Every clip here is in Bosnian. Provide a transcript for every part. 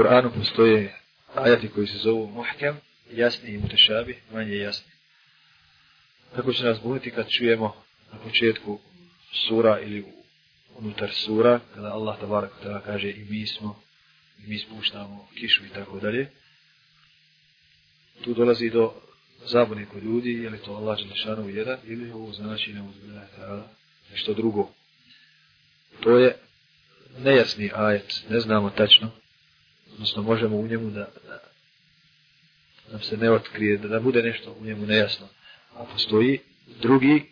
Kur'anu postoje ajati koji se zovu muhkem, jasni i mutešabi, manje jasni. Tako će nas buniti kad čujemo na početku sura ili unutar sura, kada Allah tabarak tada kaže i mi smo, i mi spuštamo kišu i tako dalje. Tu dolazi do zabune kod ljudi, je li to Allah Đelešanu jedan, ili ovo znači ne uzbiljena tada nešto drugo. To je nejasni ajet, ne znamo tačno, odnosno možemo u njemu da, da nam se ne otkrije, da, da bude nešto u njemu nejasno. A postoji drugi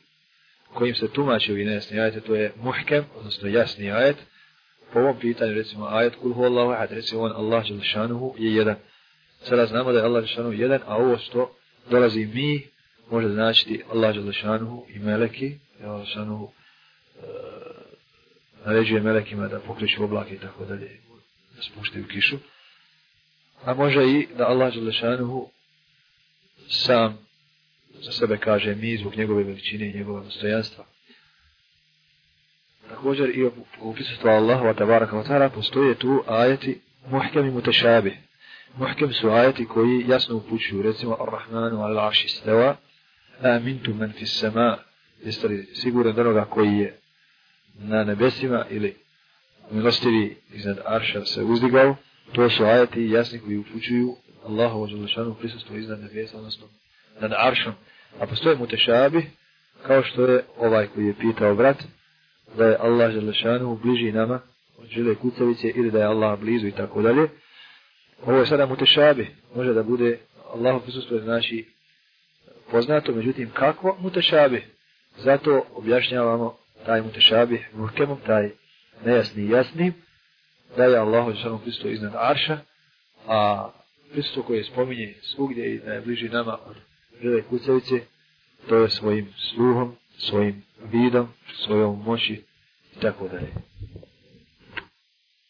kojim se tumači ovi nejasni ajete, to je muhkem, odnosno jasni ajet. Po ovom pitanju, recimo, ajet kul hu Allahu ahad, recimo on Allah Đelšanuhu je jedan. Sada znamo da je Allah Đelšanuhu jedan, a ovo što dolazi mi, može značiti Allah Đelšanuhu i meleki, Allah Đelšanuhu e, eh, naređuje melekima da pokreću oblake i tako dalje, da spuštaju kišu. A može i da Allah Đelešanuhu sam za sebe kaže mi zbog njegove veličine i njegove dostojanstva. Također i u prisutstvu Allahu wa tabaraka wa ta'ala postoje tu ajeti muhkem i mutešabih. Muhkem su ajeti koji jasno upućuju, recimo Ar-Rahmanu al-Aši stava, amintu man fis sama, jeste li siguran da onoga koji je na nebesima ili milostivi iznad Arša se uzdigao, to su ajeti jasni koji upućuju Allahu wa prisustvo iznad nebesa, odnosno nad Aršom. A postoje mutešabi, kao što je ovaj koji je pitao brat, da je Allah Želešanu bliži nama od žile kucavice ili da je Allah blizu i tako dalje. Ovo je sada mutešabi, može da bude Allahu prisustvo znači poznato, međutim kako mutešabi? Zato objašnjavamo taj mutešabi muhkemom, taj nejasni i jasni, da je Allah Žešanu Hristo iznad Arša, a Hristo koje spominje svugdje i da je bliži nama od žele kucavice, to je svojim sluhom, svojim vidom, svojom moći i tako dalje.